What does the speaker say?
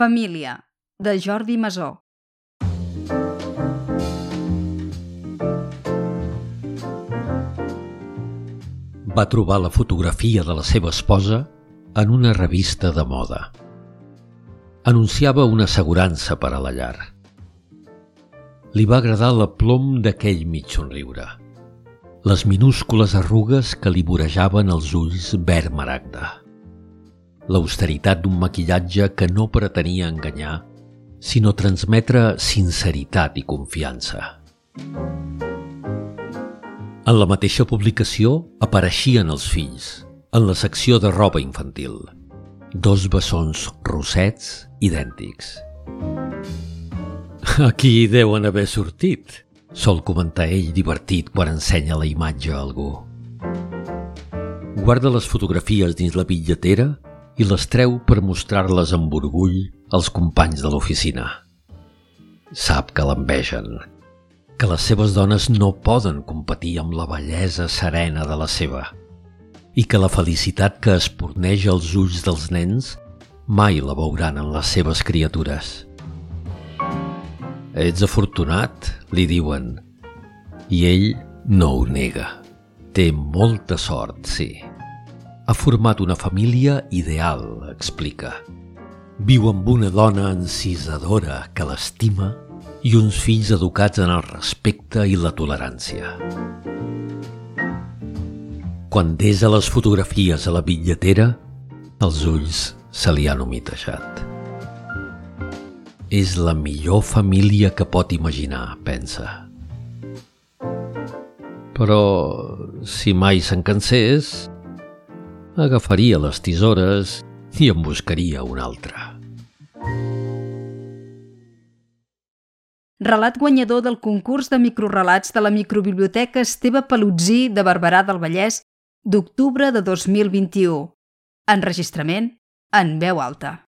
Família, de Jordi Masó. Va trobar la fotografia de la seva esposa en una revista de moda. Anunciava una assegurança per a la llar. Li va agradar la plom d'aquell mig somriure, les minúscules arrugues que li vorejaven els ulls verd maragda, l'austeritat d'un maquillatge que no pretenia enganyar, sinó transmetre sinceritat i confiança. En la mateixa publicació apareixien els fills, en la secció de roba infantil. Dos bessons rossets idèntics. Aquí deuen haver sortit, sol comentar ell divertit quan ensenya la imatge a algú. Guarda les fotografies dins la bitlletera i les treu per mostrar-les amb orgull als companys de l'oficina. Sap que l'envegen, que les seves dones no poden competir amb la bellesa serena de la seva i que la felicitat que esporneja els ulls dels nens mai la veuran en les seves criatures. Ets afortunat, li diuen, i ell no ho nega. Té molta sort, sí. Ha format una família ideal, explica. Viu amb una dona encisadora que l'estima i uns fills educats en el respecte i la tolerància. Quan desa les fotografies a la bitlletera, els ulls se li han humitejat. És la millor família que pot imaginar, pensa. Però, si mai se'n cansés, agafaria les tisores i en buscaria una altra. relat guanyador del concurs de microrelats de la microbiblioteca Esteve Palutzí de Barberà del Vallès d'octubre de 2021. Enregistrament en veu alta.